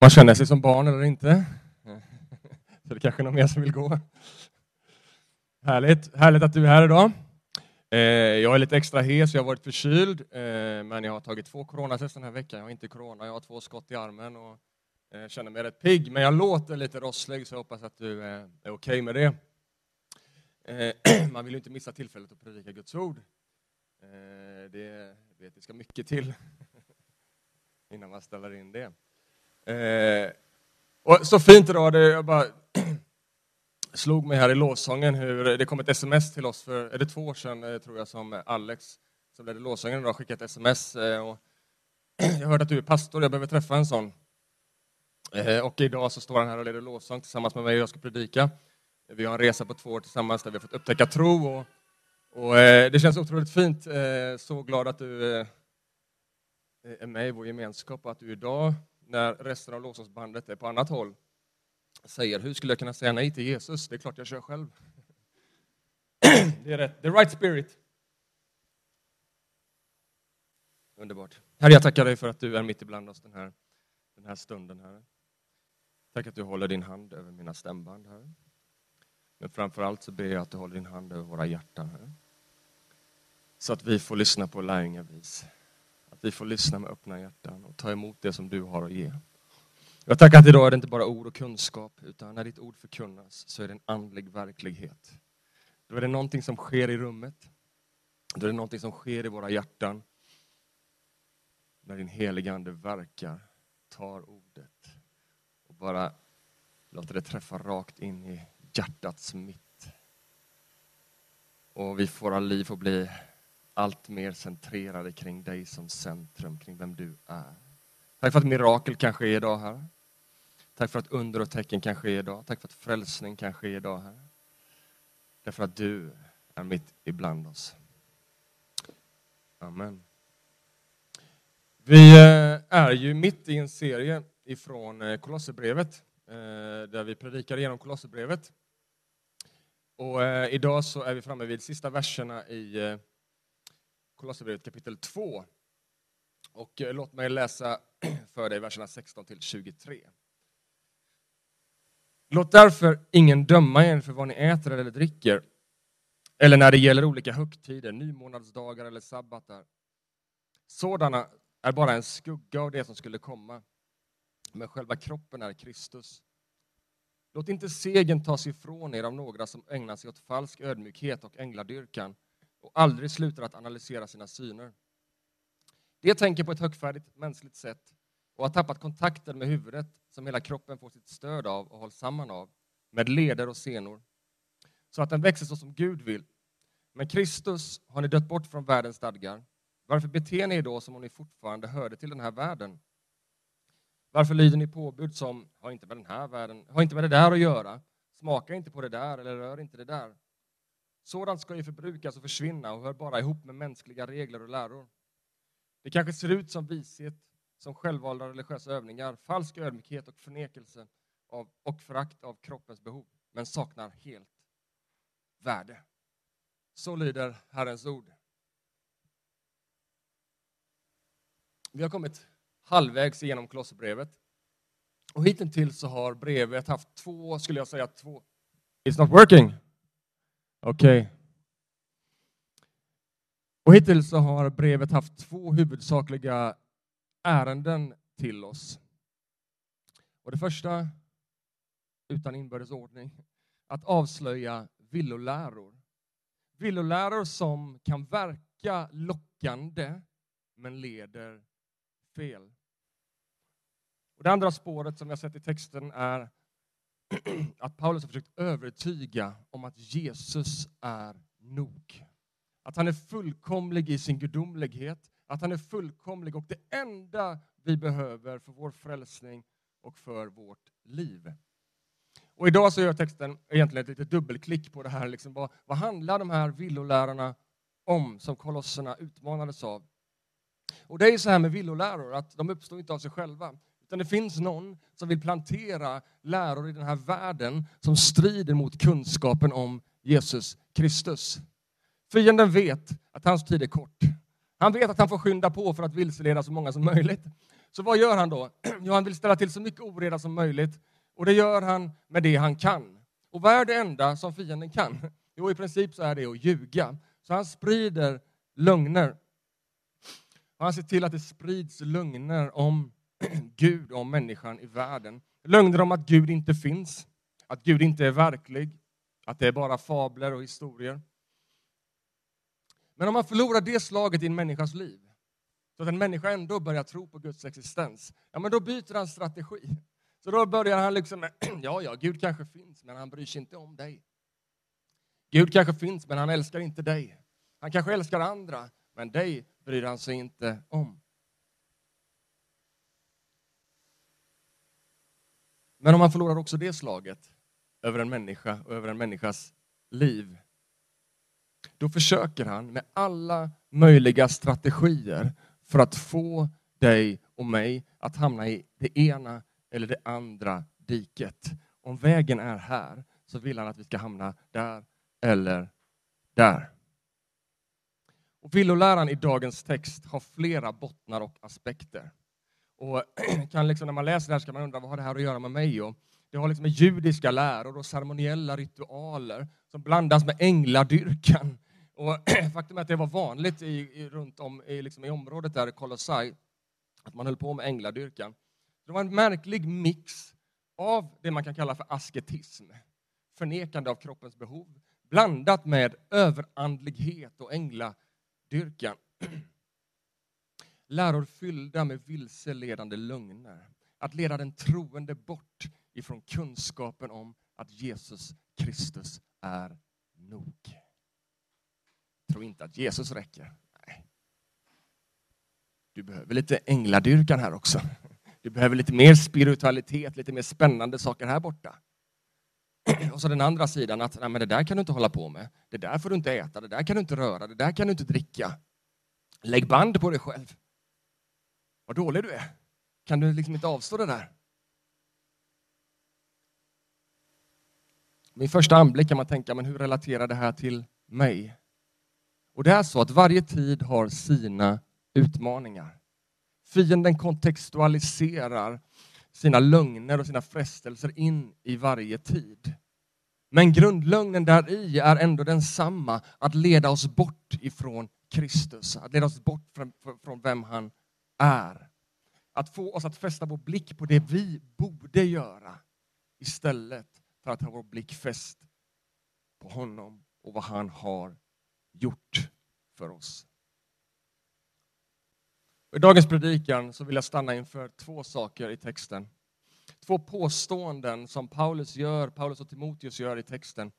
man känner sig som barn eller inte. Så det kanske är någon mer som vill gå. Härligt, härligt att du är här idag. Eh, jag är lite extra hes, jag har varit förkyld, eh, men jag har tagit två coronatest den här veckan. Jag har inte corona, jag har två skott i armen och eh, känner mig rätt pigg, men jag låter lite rosslig så jag hoppas att du är okej okay med det. Man vill ju inte missa tillfället att predika Guds ord. Det, det ska mycket till innan man ställer in det. Eh, och så fint idag, det, jag bara slog mig här i lovsången hur det kom ett sms till oss för, är det två år sedan eh, tror jag, som Alex, som ledde låsången idag, skickade ett sms. Eh, och jag hörde att du är pastor, jag behöver träffa en sån. Eh, och idag så står han här och leder lovsång tillsammans med mig och jag ska predika. Vi har en resa på två år tillsammans där vi har fått upptäcka tro och, och eh, det känns otroligt fint. Eh, så glad att du eh, är med i vår gemenskap och att du idag när resten av lovsångsbandet är på annat håll, säger hur skulle jag kunna säga nej till Jesus? Det är klart jag kör själv. Det är rätt. The right spirit. Underbart. Herre, jag tackar dig för att du är mitt ibland oss den här, den här stunden, Herre. Tack att du håller din hand över mina stämband, Herre. Men framför allt så ber jag att du håller din hand över våra hjärtan, Herre. Så att vi får lyssna på lärjungavis. Att vi får lyssna med öppna hjärtan och ta emot det som du har att ge. Jag tackar att idag är det inte bara ord och kunskap, utan när ditt ord förkunnas så är det en andlig verklighet. Då är det någonting som sker i rummet. Då är det någonting som sker i våra hjärtan. När din heliga Ande verkar, tar ordet och bara låter det träffa rakt in i hjärtats mitt. Och vi får våra liv att bli allt mer centrerade kring dig som centrum, kring vem du är. Tack för att mirakel kan ske idag, här. Tack för att under och tecken kan ske idag. Tack för att frälsning kan ske idag, här. Därför att du är mitt ibland oss. Amen. Vi eh, är ju mitt i en serie ifrån eh, Kolosserbrevet, eh, där vi predikar igenom Kolosserbrevet. Och idag så är vi framme vid sista verserna i Kolosserbrevet kapitel 2. Och eh, låt mig läsa för dig verserna 16 till 23. Låt därför ingen döma er för vad ni äter eller dricker, eller när det gäller olika högtider, nymånadsdagar eller sabbatar. Sådana är bara en skugga av det som skulle komma, men själva kroppen är Kristus. Låt inte segern tas ifrån er av några som ägnar sig åt falsk ödmjukhet och ängladyrkan och aldrig slutar att analysera sina syner. De tänker på ett högfärdigt mänskligt sätt och har tappat kontakten med huvudet som hela kroppen får sitt stöd av och hålls samman av, med leder och senor, så att den växer så som Gud vill. Men Kristus har ni dött bort från världens stadgar. Varför beter ni er då som om ni fortfarande hörde till den här världen? Varför lyder ni påbud som har inte med den här världen, har inte med det där att göra, smaka inte på det där eller rör inte det där? Sådant ska ju förbrukas och försvinna och hör bara ihop med mänskliga regler och läror. Det kanske ser ut som vishet, som självvalda religiösa övningar, falsk ödmjukhet och förnekelse av, och förakt av kroppens behov, men saknar helt värde. Så lyder Herrens ord. Vi har kommit halvvägs igenom Kolosserbrevet. Och hittills så har brevet haft två, skulle jag säga, två... It's not working. Okej. Okay. Och hittills så har brevet haft två huvudsakliga ärenden till oss. Och det första, utan inbördes ordning, att avslöja villoläror. Villoläror som kan verka lockande men leder fel. Och det andra spåret som jag sett i texten är att Paulus har försökt övertyga om att Jesus är nog. Att han är fullkomlig i sin gudomlighet, att han är fullkomlig och det enda vi behöver för vår frälsning och för vårt liv. Och idag så gör texten egentligen ett litet dubbelklick på det här. Liksom vad, vad handlar de här villolärarna om som kolosserna utmanades av? Och det är så här med villoläror, att de uppstår inte av sig själva. Utan det finns någon som vill plantera läror i den här världen som strider mot kunskapen om Jesus Kristus. Fienden vet att hans tid är kort. Han vet att han får skynda på för att vilseleda så många som möjligt. Så vad gör han då? Jo, han vill ställa till så mycket oreda som möjligt och det gör han med det han kan. Och vad är det enda som fienden kan? Jo, i princip så är det att ljuga. Så han sprider lögner. Och han ser till att det sprids lögner om Gud om människan i världen. Lögner om att Gud inte finns, att Gud inte är verklig, att det är bara fabler och historier. Men om man förlorar det slaget i en människas liv, så att en människa ändå börjar tro på Guds existens, ja men då byter han strategi. Så då börjar han liksom med, ja, ja, Gud kanske finns, men han bryr sig inte om dig. Gud kanske finns, men han älskar inte dig. Han kanske älskar andra, men dig bryr han sig inte om. Men om man förlorar också det slaget över en människa och över en människas liv, då försöker han med alla möjliga strategier för att få dig och mig att hamna i det ena eller det andra diket. Om vägen är här så vill han att vi ska hamna där eller där. Och villoläran i dagens text har flera bottnar och aspekter. Och kan liksom, när man läser det här ska man undra vad har det här att göra med mig? Och det har liksom med judiska läror och ceremoniella ritualer som blandas med ängladyrkan. Och faktum är att det var vanligt i, i runt om i, liksom i området där, Kolossai, att man höll på med ängladyrkan. Det var en märklig mix av det man kan kalla för asketism, förnekande av kroppens behov, blandat med överandlighet och ängladyrkan. Läror fyllda med vilseledande lögner. Att leda den troende bort ifrån kunskapen om att Jesus Kristus är nog. Tro inte att Jesus räcker. Nej. Du behöver lite ängladyrkan här också. Du behöver lite mer spiritualitet, lite mer spännande saker här borta. Och så den andra sidan att nej, men det där kan du inte hålla på med. Det där får du inte äta, det där kan du inte röra, det där kan du inte dricka. Lägg band på dig själv. Vad dålig du är. Kan du liksom inte avstå det där? Min första anblick kan man tänka, men hur relaterar det här till mig? Och det är så att varje tid har sina utmaningar. Fienden kontextualiserar sina lögner och sina frestelser in i varje tid. Men grundlögnen där i är ändå densamma, att leda oss bort ifrån Kristus, att leda oss bort från, från vem han är. Att få oss att fästa vår blick på det vi borde göra istället för att ha vår blick fäst på honom och vad han har gjort för oss. I dagens predikan så vill jag stanna inför två saker i texten. Två påståenden som Paulus gör, Paulus och Timoteus gör i texten.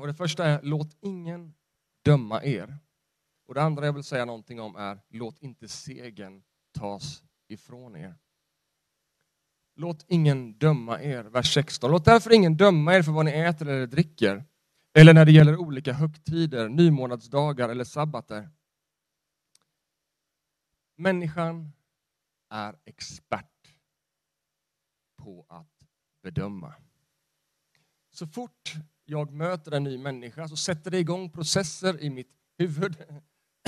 Och det första är, låt ingen döma er. Och det andra jag vill säga någonting om är, låt inte segern tas ifrån er. Låt ingen döma er, vers 16. Låt därför ingen döma er för vad ni äter eller dricker, eller när det gäller olika högtider, nymånadsdagar eller sabbater. Människan är expert på att bedöma. Så fort jag möter en ny människa så sätter det igång processer i mitt huvud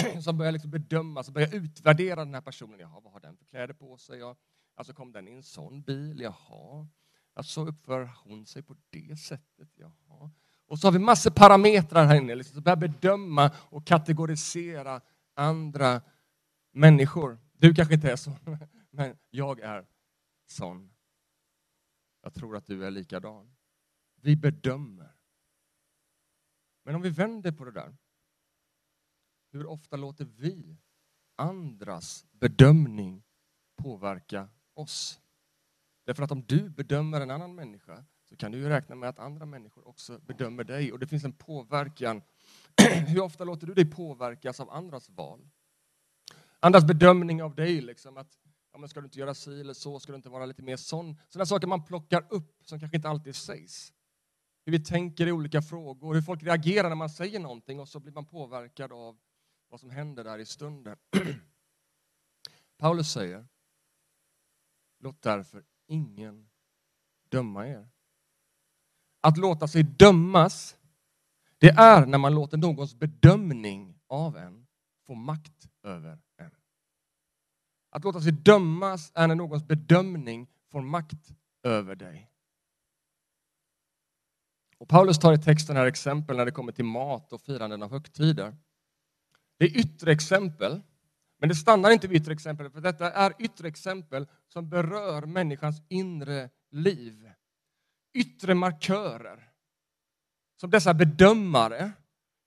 som börjar liksom bedöma, som börjar utvärdera den här personen. Jaha, vad har den för kläder på sig? Ja, alltså kom den i en sån bil? Jaha. Alltså uppför hon sig på det sättet? Jaha. Och så har vi massor parametrar här inne, liksom, som börjar bedöma och kategorisera andra människor. Du kanske inte är så, men jag är sån. Jag tror att du är likadan. Vi bedömer. Men om vi vänder på det där hur ofta låter vi andras bedömning påverka oss? Därför att om du bedömer en annan människa så kan du ju räkna med att andra människor också bedömer dig och det finns en påverkan. Hur ofta låter du dig påverkas av andras val? Andras bedömning av dig, liksom att ja, men ska du inte göra si eller så, ska du inte vara lite mer sån? Sådana saker man plockar upp som kanske inte alltid sägs. Hur vi tänker i olika frågor, hur folk reagerar när man säger någonting och så blir man påverkad av vad som händer där i stunden. Paulus säger, låt därför ingen döma er. Att låta sig dömas, det är när man låter någons bedömning av en få makt över en. Att låta sig dömas är när någons bedömning får makt över dig. Och Paulus tar i texten här exempel när det kommer till mat och firanden av högtider. Det är yttre exempel, men det stannar inte vid yttre exempel, för detta är yttre exempel som berör människans inre liv. Yttre markörer, som dessa bedömare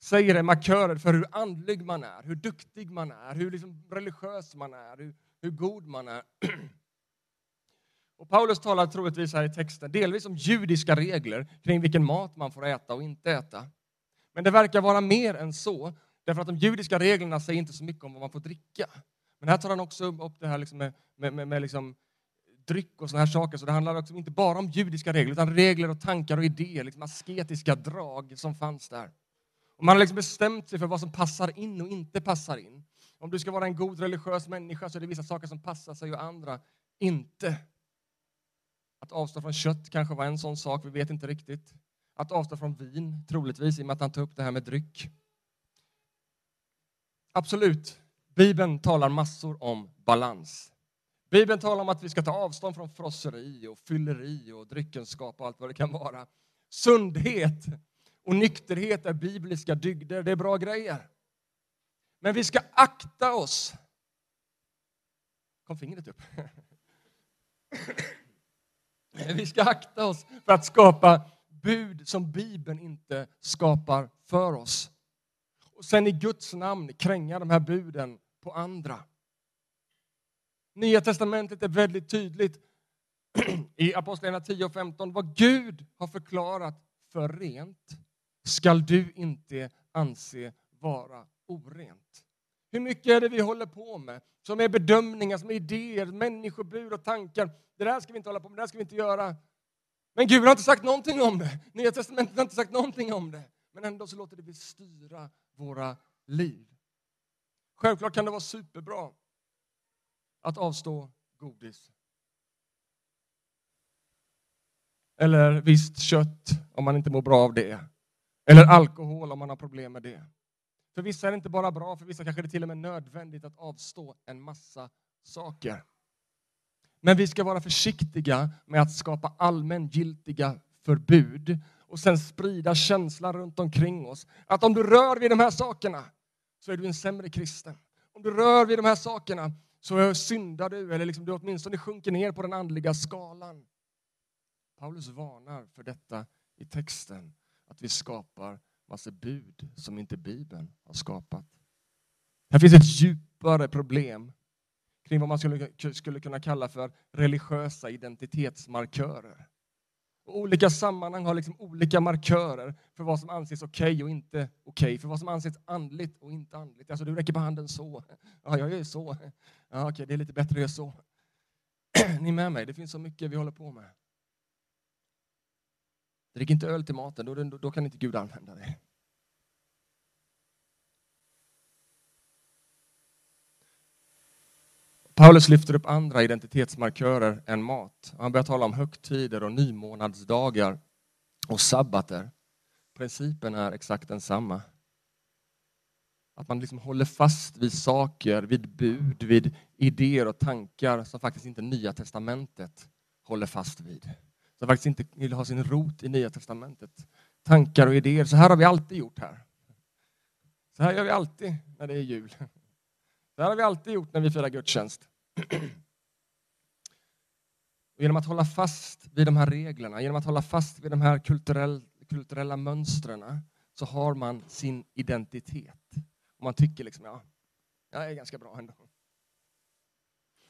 säger är markörer för hur andlig man är, hur duktig man är, hur liksom religiös man är, hur, hur god man är. Och Paulus talar troligtvis här i texten delvis om judiska regler kring vilken mat man får äta och inte äta. Men det verkar vara mer än så, därför att de judiska reglerna säger inte så mycket om vad man får dricka. Men här tar han också upp det här liksom med, med, med, med liksom dryck och såna här saker, så det handlar också inte bara om judiska regler, utan regler och tankar och idéer, liksom asketiska drag som fanns där. Och man har liksom bestämt sig för vad som passar in och inte passar in. Om du ska vara en god religiös människa så är det vissa saker som passar sig och andra inte. Att avstå från kött kanske var en sån sak, vi vet inte riktigt. Att avstå från vin, troligtvis, i och med att han tar upp det här med dryck. Absolut, Bibeln talar massor om balans. Bibeln talar om att vi ska ta avstånd från frosseri och fylleri och dryckenskap och allt vad det kan vara. Sundhet och nykterhet är bibliska dygder, det är bra grejer. Men vi ska akta oss. Kom fingret upp. Vi ska akta oss för att skapa bud som Bibeln inte skapar för oss. Och sen i Guds namn kränga de här buden på andra. Nya testamentet är väldigt tydligt i Apostlagärningarna 10 och 15. Vad Gud har förklarat för rent skall du inte anse vara orent. Hur mycket är det vi håller på med? Som är bedömningar, som är idéer, människobur och tankar. Det där ska vi inte hålla på med, det där ska vi inte göra. Men Gud har inte sagt någonting om det. Nya testamentet har inte sagt någonting om det. Men ändå så låter det vi styra våra liv. Självklart kan det vara superbra att avstå godis. Eller visst kött om man inte mår bra av det. Eller alkohol om man har problem med det. För vissa är det inte bara bra, för vissa kanske det är till och med nödvändigt att avstå en massa saker. Men vi ska vara försiktiga med att skapa allmängiltiga förbud och sen sprida känslan runt omkring oss att om du rör vid de här sakerna så är du en sämre kristen. Om du rör vid de här sakerna så syndar du eller liksom du åtminstone sjunker ner på den andliga skalan. Paulus varnar för detta i texten, att vi skapar massa bud som inte Bibeln har skapat. Här finns ett djupare problem kring vad man skulle, skulle kunna kalla för religiösa identitetsmarkörer. Och olika sammanhang har liksom olika markörer för vad som anses okej okay och inte okej, okay, för vad som anses andligt och inte andligt. Alltså du räcker på handen så. Ja, jag gör så. Ja, okej, okay, det är lite bättre att göra så. Ni är med mig? Det finns så mycket vi håller på med. Drick inte öl till maten, då, då, då kan inte Gud använda det. Paulus lyfter upp andra identitetsmarkörer än mat. Han börjar tala om högtider och nymånadsdagar och sabbater. Principen är exakt densamma. Att man liksom håller fast vid saker, vid bud, vid idéer och tankar som faktiskt inte Nya Testamentet håller fast vid. Som faktiskt inte vill ha sin rot i Nya Testamentet. Tankar och idéer. Så här har vi alltid gjort här. Så här gör vi alltid när det är jul. Det här har vi alltid gjort när vi firar gudstjänst. Och genom att hålla fast vid de här reglerna, genom att hålla fast vid de här kulturell, kulturella mönstren så har man sin identitet. Och man tycker liksom, ja, jag är ganska bra ändå.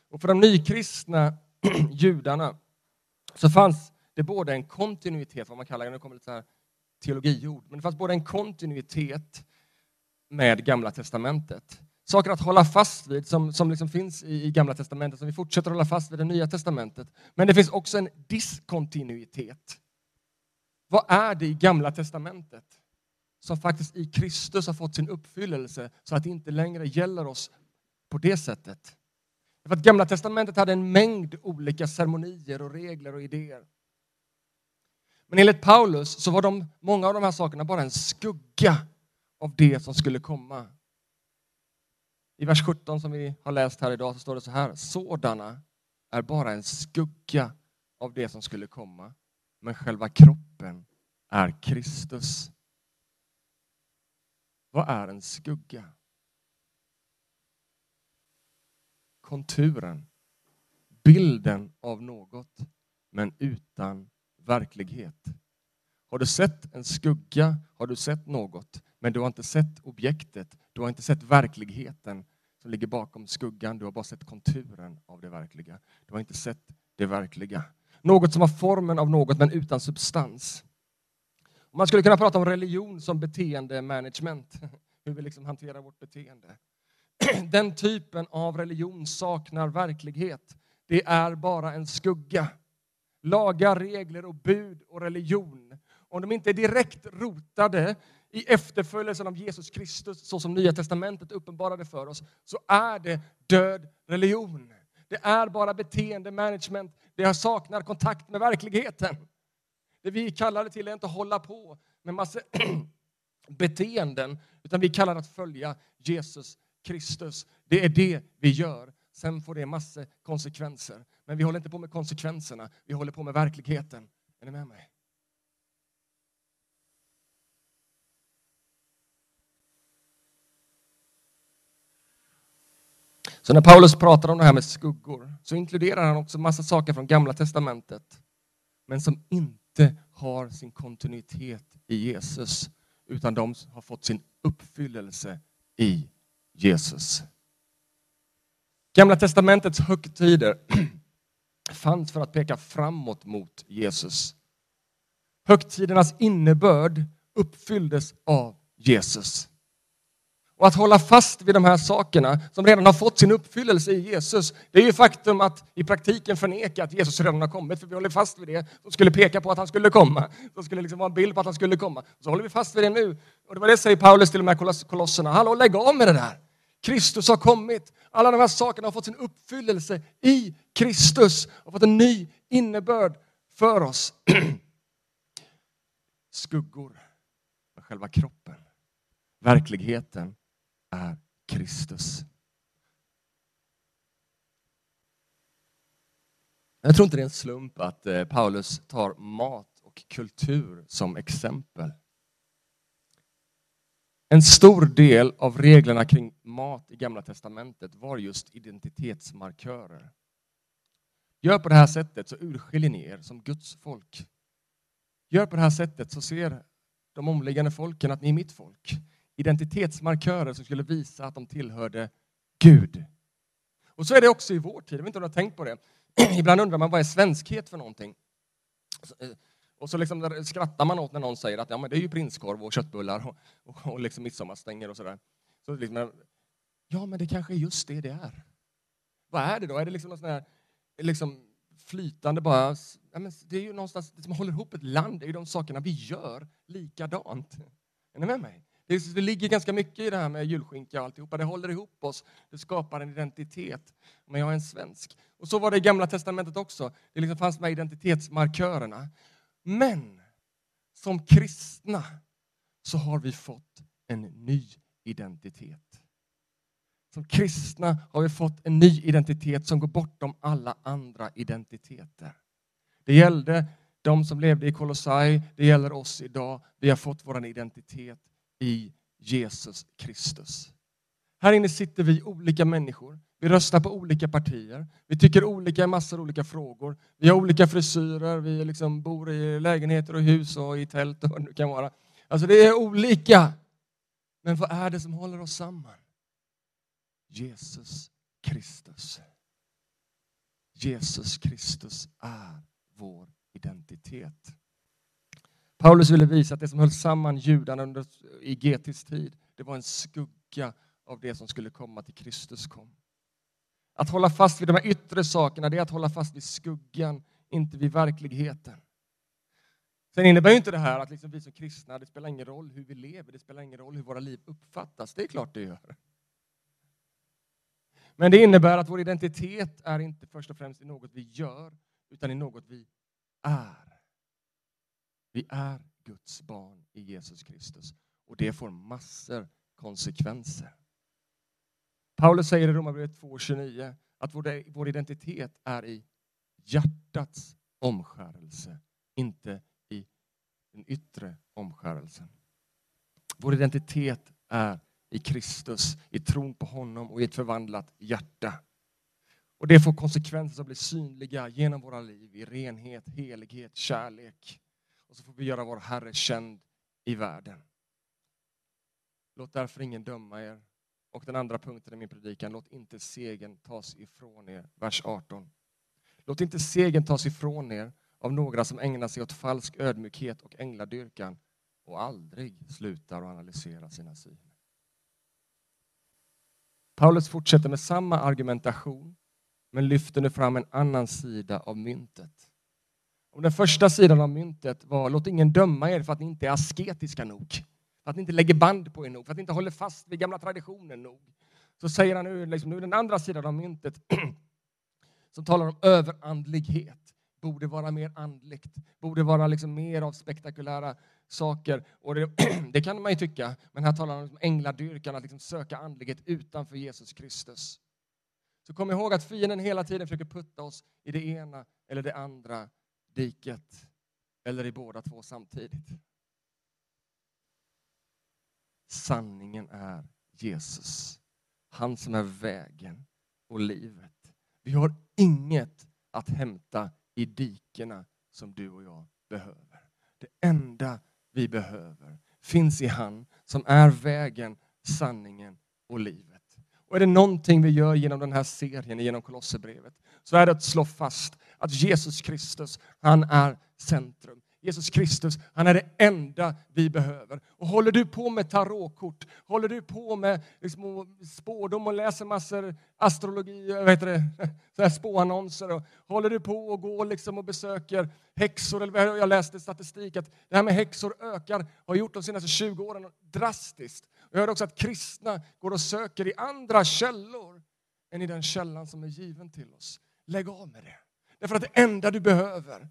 Och för de nykristna judarna så fanns det både en kontinuitet, vad man kallar det, nu kommer lite så här teologiord, men det fanns både en kontinuitet med Gamla Testamentet saker att hålla fast vid som, som liksom finns i, i Gamla Testamentet, som vi fortsätter hålla fast vid i Nya Testamentet. Men det finns också en diskontinuitet. Vad är det i Gamla Testamentet som faktiskt i Kristus har fått sin uppfyllelse så att det inte längre gäller oss på det sättet? För att Gamla Testamentet hade en mängd olika ceremonier och regler och idéer. Men enligt Paulus så var de, många av de här sakerna bara en skugga av det som skulle komma i vers 17 som vi har läst här idag så står det så här. Sådana är bara en skugga av det som skulle komma, men själva kroppen är Kristus. Vad är en skugga? Konturen, bilden av något, men utan verklighet. Har du sett en skugga har du sett något, men du har inte sett objektet, du har inte sett verkligheten som ligger bakom skuggan, du har bara sett konturen av det verkliga. Du har inte sett det verkliga. Något som har formen av något, men utan substans. Man skulle kunna prata om religion som beteendemanagement, hur vi liksom hanterar vårt beteende. Den typen av religion saknar verklighet. Det är bara en skugga. Lagar, regler och bud och religion, om de inte är direkt rotade i efterföljelsen av Jesus Kristus, så som Nya Testamentet uppenbarade för oss, så är det död religion. Det är bara beteendemanagement. Det saknar kontakt med verkligheten. Det vi kallar det till är inte att hålla på med massa beteenden, utan vi kallar det att följa Jesus Kristus. Det är det vi gör. Sen får det massor konsekvenser. Men vi håller inte på med konsekvenserna, vi håller på med verkligheten. Är ni med mig? Så när Paulus pratar om det här med skuggor så inkluderar han också massa saker från Gamla Testamentet men som inte har sin kontinuitet i Jesus utan de har fått sin uppfyllelse i Jesus. Gamla Testamentets högtider fanns för att peka framåt mot Jesus. Högtidernas innebörd uppfylldes av Jesus. Och att hålla fast vid de här sakerna som redan har fått sin uppfyllelse i Jesus, det är ju faktum att i praktiken förneka att Jesus redan har kommit, för vi håller fast vid det som skulle peka på att han skulle komma. Som skulle liksom vara en bild på att han skulle komma. Så håller vi fast vid det nu. Och det var det säger Paulus till de här kolosserna. Hallå, lägg av med det där! Kristus har kommit. Alla de här sakerna har fått sin uppfyllelse i Kristus och fått en ny innebörd för oss. Skuggor själva kroppen. Verkligheten är Kristus. Jag tror inte det är en slump att eh, Paulus tar mat och kultur som exempel. En stor del av reglerna kring mat i Gamla testamentet var just identitetsmarkörer. Gör på det här sättet så urskiljer ni er som Guds folk. Gör på det här sättet så ser de omliggande folken att ni är mitt folk identitetsmarkörer som skulle visa att de tillhörde Gud. Och så är det också i vår tid, jag vet inte om du har tänkt på det. Ibland undrar man vad är svenskhet för någonting? Eh, och så liksom skrattar man åt när någon säger att ja, men det är ju prinskorv och köttbullar och, och, och liksom midsommarstänger och sådär. Så liksom, ja, men det kanske är just det det är. Vad är det då? Är det liksom någon sån här liksom flytande bara... Ja, men det är ju någonstans, det som håller ihop ett land det är ju de sakerna vi gör likadant. Är ni med mig? Det, det ligger ganska mycket i det här med julskinka och alltihopa. Det håller ihop oss. Det skapar en identitet. Men jag är en svensk. Och så var det i Gamla Testamentet också. Det liksom fanns med identitetsmarkörerna. Men som kristna så har vi fått en ny identitet. Som kristna har vi fått en ny identitet som går bortom alla andra identiteter. Det gällde de som levde i Kolossai, det gäller oss idag. Vi har fått vår identitet i Jesus Kristus. Här inne sitter vi olika människor. Vi röstar på olika partier. Vi tycker olika i massor av olika frågor. Vi har olika frisyrer, vi liksom bor i lägenheter och hus och i tält och vad det kan vara. Alltså det är olika. Men vad är det som håller oss samman? Jesus Kristus. Jesus Kristus är vår identitet. Paulus ville visa att det som höll samman judarna under, i Getis tid, det var en skugga av det som skulle komma till Kristus kom. Att hålla fast vid de här yttre sakerna, det är att hålla fast vid skuggan, inte vid verkligheten. Sen innebär ju inte det här att liksom vi som kristna, det spelar ingen roll hur vi lever, det spelar ingen roll hur våra liv uppfattas. Det är klart det gör. Men det innebär att vår identitet är inte först och främst i något vi gör, utan i något vi är. Vi är Guds barn i Jesus Kristus och det får massor konsekvenser. Paulus säger i Romarbrevet 2.29 att vår, vår identitet är i hjärtats omskärelse, inte i den yttre omskärelsen. Vår identitet är i Kristus, i tron på honom och i ett förvandlat hjärta. Och Det får konsekvenser som blir synliga genom våra liv i renhet, helighet, kärlek. Och så får vi göra vår Herre känd i världen. Låt därför ingen döma er. Och den andra punkten i min predikan, låt inte segern tas ifrån er. Vers 18. Låt inte segern tas ifrån er av några som ägnar sig åt falsk ödmjukhet och ängladyrkan och aldrig slutar att analysera sina syner. Paulus fortsätter med samma argumentation men lyfter nu fram en annan sida av myntet. Om den första sidan av myntet var låt ingen döma er för att ni inte är asketiska nog, för att ni inte lägger band på er nog, för att ni inte håller fast vid gamla traditioner nog. Så säger han nu, liksom, nu den andra sidan av myntet som talar om överandlighet borde vara mer andligt, borde vara liksom mer av spektakulära saker. Och det, det kan man ju tycka, men här talar han om liksom, ängladyrkan, att liksom söka andlighet utanför Jesus Kristus. Så kom ihåg att fienden hela tiden försöker putta oss i det ena eller det andra diket, eller i båda två samtidigt. Sanningen är Jesus, han som är vägen och livet. Vi har inget att hämta i dikena som du och jag behöver. Det enda vi behöver finns i han som är vägen, sanningen och livet. Och är det någonting vi gör genom den här serien, genom Kolosserbrevet, så är det att slå fast att Jesus Kristus, han är centrum. Jesus Kristus, han är det enda vi behöver. Och håller du på med tarotkort, håller du på med liksom spårdom och läser massor astrologi, vad heter det, så här spåannonser, och håller du på och går liksom och besöker häxor, eller jag läste statistik att det här med häxor ökar, har gjort de senaste 20 åren drastiskt. Jag hörde också att kristna går och söker i andra källor än i den källan som är given till oss. Lägg av med det. Därför att det enda du behöver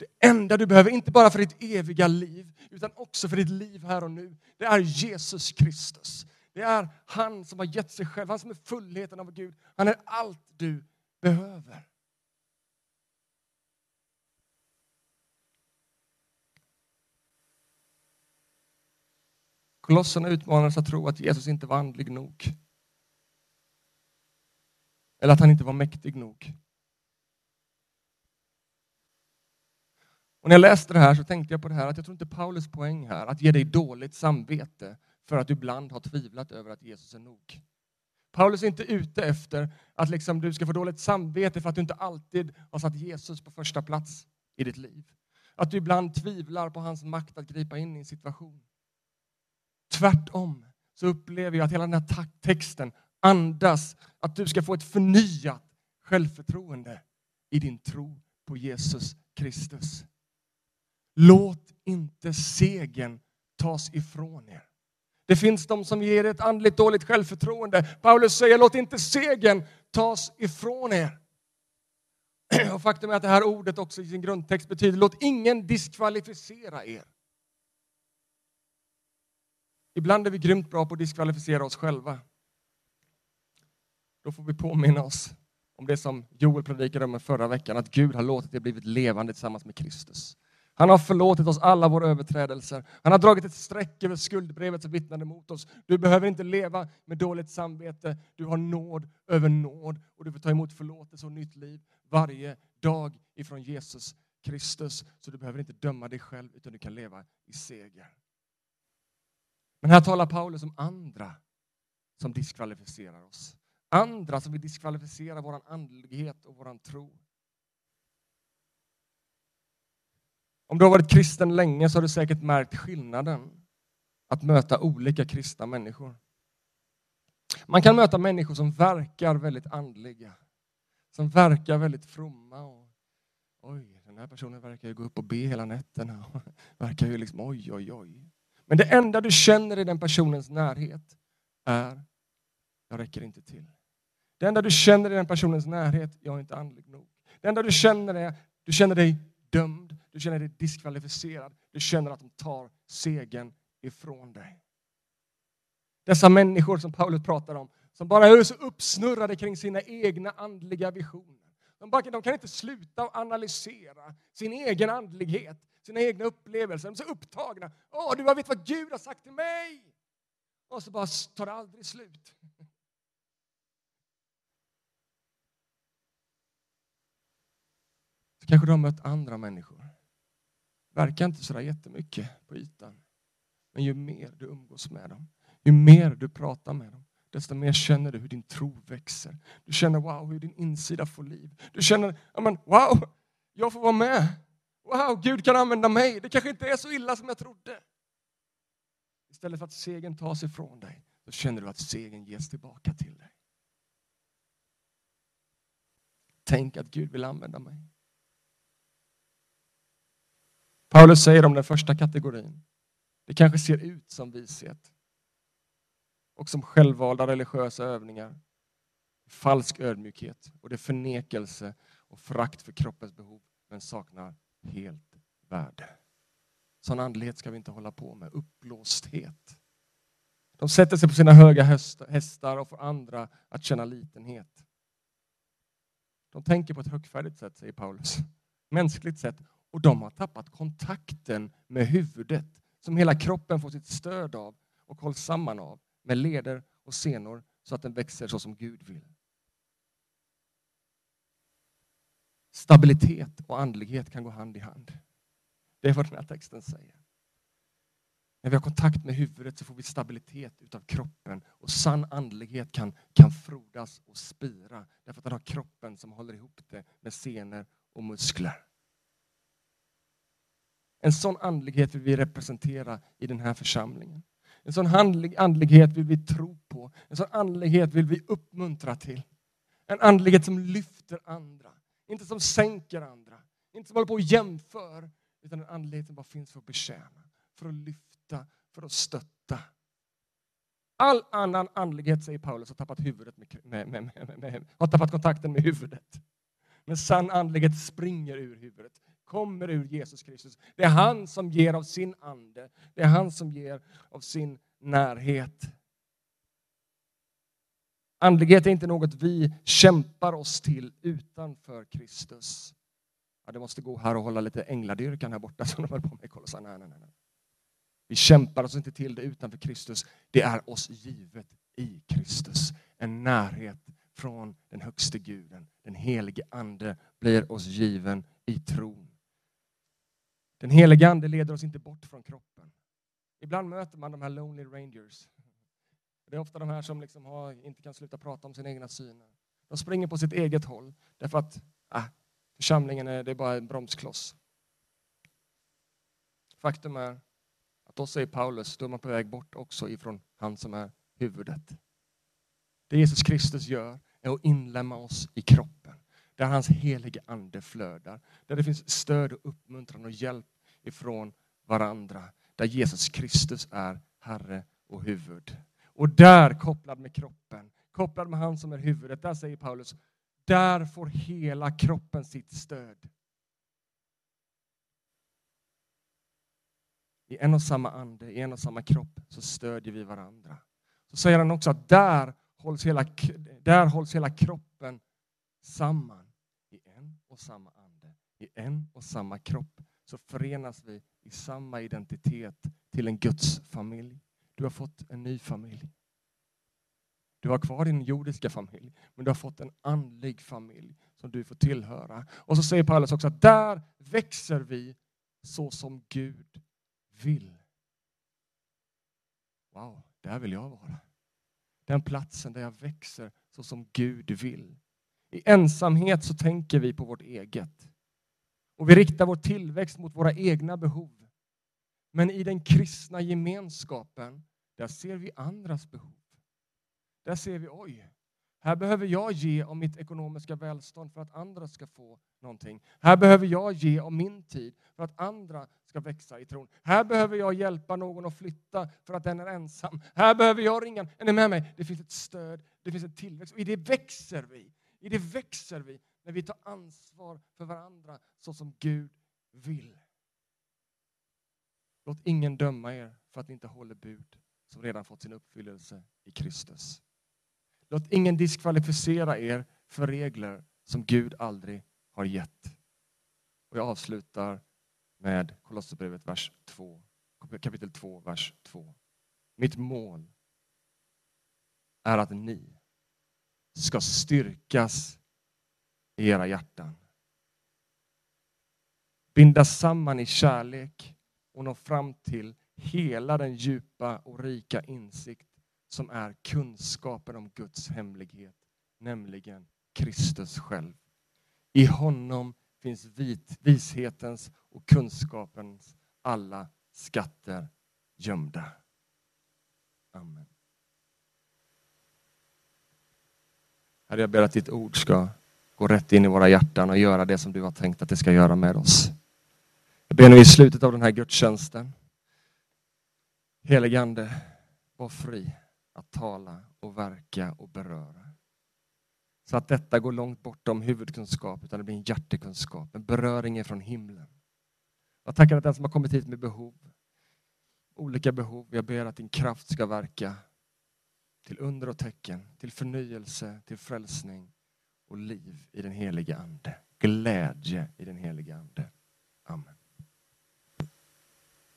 det enda du behöver, inte bara för ditt eviga liv, utan också för ditt liv här och nu, det är Jesus Kristus. Det är han som har gett sig själv, han som är fullheten av Gud. Han är allt du behöver. Kolosserna utmanades att tro att Jesus inte var andlig nog. Eller att han inte var mäktig nog. Och när jag läste det här så tänkte jag på det här att jag tror inte Paulus poäng här att ge dig dåligt samvete för att du ibland har tvivlat över att Jesus är nog. Paulus är inte ute efter att liksom du ska få dåligt samvete för att du inte alltid har satt Jesus på första plats i ditt liv. Att du ibland tvivlar på hans makt att gripa in i en situation. Tvärtom så upplever jag att hela den här texten andas att du ska få ett förnyat självförtroende i din tro på Jesus Kristus. Låt inte segern tas ifrån er. Det finns de som ger ett andligt dåligt självförtroende. Paulus säger låt inte segern tas ifrån er. Och faktum är att det här ordet också i sin grundtext betyder låt ingen diskvalificera er. Ibland är vi grymt bra på att diskvalificera oss själva. Då får vi påminna oss om det som Joel predikade om förra veckan, att Gud har låtit det blivit levande tillsammans med Kristus. Han har förlåtit oss alla våra överträdelser. Han har dragit ett streck över skuldbrevet som vittnade mot oss. Du behöver inte leva med dåligt samvete. Du har nåd över nåd och du får ta emot förlåtelse och nytt liv varje dag ifrån Jesus Kristus. Så du behöver inte döma dig själv utan du kan leva i seger. Men här talar Paulus om andra som diskvalificerar oss. Andra som vill diskvalificera vår andlighet och vår tro. Om du har varit kristen länge så har du säkert märkt skillnaden att möta olika kristna människor. Man kan möta människor som verkar väldigt andliga, som verkar väldigt fromma. Och, oj, den här personen verkar ju gå upp och be hela nätterna. verkar ju liksom, oj, oj, oj. Men det enda du känner i den personens närhet är, jag räcker inte till. Det enda du känner i den personens närhet, jag är inte andlig nog. Det enda du känner är, du känner dig dömd, du känner dig diskvalificerad, du känner att de tar segern ifrån dig. Dessa människor som Paulus pratar om, som bara är så uppsnurrade kring sina egna andliga visioner. De, bara, de kan inte sluta analysera sin egen andlighet, sina egna upplevelser. De är så upptagna. Åh, du vet vad Gud har sagt till mig! Och så bara tar det aldrig slut. Så kanske du har mött andra människor. Verkar inte sådär jättemycket på ytan. Men ju mer du umgås med dem, ju mer du pratar med dem, desto mer känner du hur din tro växer. Du känner wow, hur din insida får liv. Du känner, amen, wow, jag får vara med. Wow, Gud kan använda mig. Det kanske inte är så illa som jag trodde. Istället för att segern tas ifrån dig, så känner du att segern ges tillbaka till dig. Tänk att Gud vill använda mig. Paulus säger om den första kategorin, det kanske ser ut som vishet och som självvalda religiösa övningar, falsk ödmjukhet och det förnekelse och frakt för kroppens behov men saknar helt värde. Sån andlighet ska vi inte hålla på med, uppblåsthet. De sätter sig på sina höga hästar och får andra att känna litenhet. De tänker på ett högfärdigt sätt, säger Paulus. Mänskligt sätt. Och de har tappat kontakten med huvudet som hela kroppen får sitt stöd av och hålls samman av med leder och senor så att den växer så som Gud vill. Stabilitet och andlighet kan gå hand i hand. Det är vad den här texten säger. När vi har kontakt med huvudet så får vi stabilitet utav kroppen och sann andlighet kan, kan frodas och spira därför att den har kroppen som håller ihop det med senor och muskler. En sån andlighet vill vi representera i den här församlingen. En sån andlighet vill vi tro på. En sån andlighet vill vi uppmuntra till. En andlighet som lyfter andra, inte som sänker andra. Inte som håller på och jämför, utan en andlighet som bara finns för att betjäna, för att lyfta, för att stötta. All annan andlighet, säger Paulus, har tappat, huvudet med, med, med, har tappat kontakten med huvudet. Men sann andlighet springer ur huvudet, kommer ur Jesus Kristus. Det är han som ger av sin ande. Det är han som ger av sin närhet. Andlighet är inte något vi kämpar oss till utanför Kristus. Ja, det måste gå här och hålla lite ängladyrkan här borta som de höll på med i Kolossan. Nej, nej, nej. Vi kämpar oss inte till det utanför Kristus. Det är oss givet i Kristus. En närhet från den högste guden. Den helige ande blir oss given i tron. Den helige Ande leder oss inte bort från kroppen. Ibland möter man de här Lonely Rangers. Det är ofta de här som liksom har, inte kan sluta prata om sina egna syner. De springer på sitt eget håll därför att äh, församlingen är, det är bara en bromskloss. Faktum är att då säger Paulus, då är man på väg bort också ifrån han som är huvudet. Det Jesus Kristus gör är att inlämna oss i kroppen där hans helige ande flödar. Där det finns stöd och uppmuntran och hjälp ifrån varandra. Där Jesus Kristus är Herre och huvud. Och där kopplad med kroppen, kopplad med han som är huvudet, där säger Paulus, där får hela kroppen sitt stöd. I en och samma ande, i en och samma kropp så stödjer vi varandra. Så säger han också att där hålls hela, där hålls hela kroppen samman och samma ande, i en och samma kropp, så förenas vi i samma identitet till en Guds familj. Du har fått en ny familj. Du har kvar din jordiska familj, men du har fått en andlig familj som du får tillhöra. Och så säger Paulus också att där växer vi så som Gud vill. Wow, där vill jag vara. Den platsen där jag växer så som Gud vill. I ensamhet så tänker vi på vårt eget. Och vi riktar vår tillväxt mot våra egna behov. Men i den kristna gemenskapen, där ser vi andras behov. Där ser vi, oj, här behöver jag ge av mitt ekonomiska välstånd för att andra ska få någonting. Här behöver jag ge av min tid för att andra ska växa i tron. Här behöver jag hjälpa någon att flytta för att den är ensam. Här behöver jag ringa. Är ni med mig? Det finns ett stöd, det finns en tillväxt och i det växer vi. I det växer vi när vi tar ansvar för varandra så som Gud vill. Låt ingen döma er för att ni inte håller bud som redan fått sin uppfyllelse i Kristus. Låt ingen diskvalificera er för regler som Gud aldrig har gett. Och jag avslutar med Kolosserbrevet vers 2, kapitel 2, vers 2. Mitt mål är att ni ska styrkas i era hjärtan. Bindas samman i kärlek och nå fram till hela den djupa och rika insikt som är kunskapen om Guds hemlighet, nämligen Kristus själv. I honom finns vit, vishetens och kunskapens alla skatter gömda. Amen. Herre, jag ber att ditt ord ska gå rätt in i våra hjärtan och göra det som du har tänkt att det ska göra med oss. Jag ber nu i slutet av den här gudstjänsten, helige Ande, var fri att tala och verka och beröra. Så att detta går långt bortom huvudkunskap, utan det blir en hjärtekunskap, en beröring från himlen. Jag tackar att den som har kommit hit med behov, olika behov, jag ber att din kraft ska verka till under och tecken, till förnyelse, till frälsning och liv i den heliga Ande. Glädje i den heliga Ande. Amen.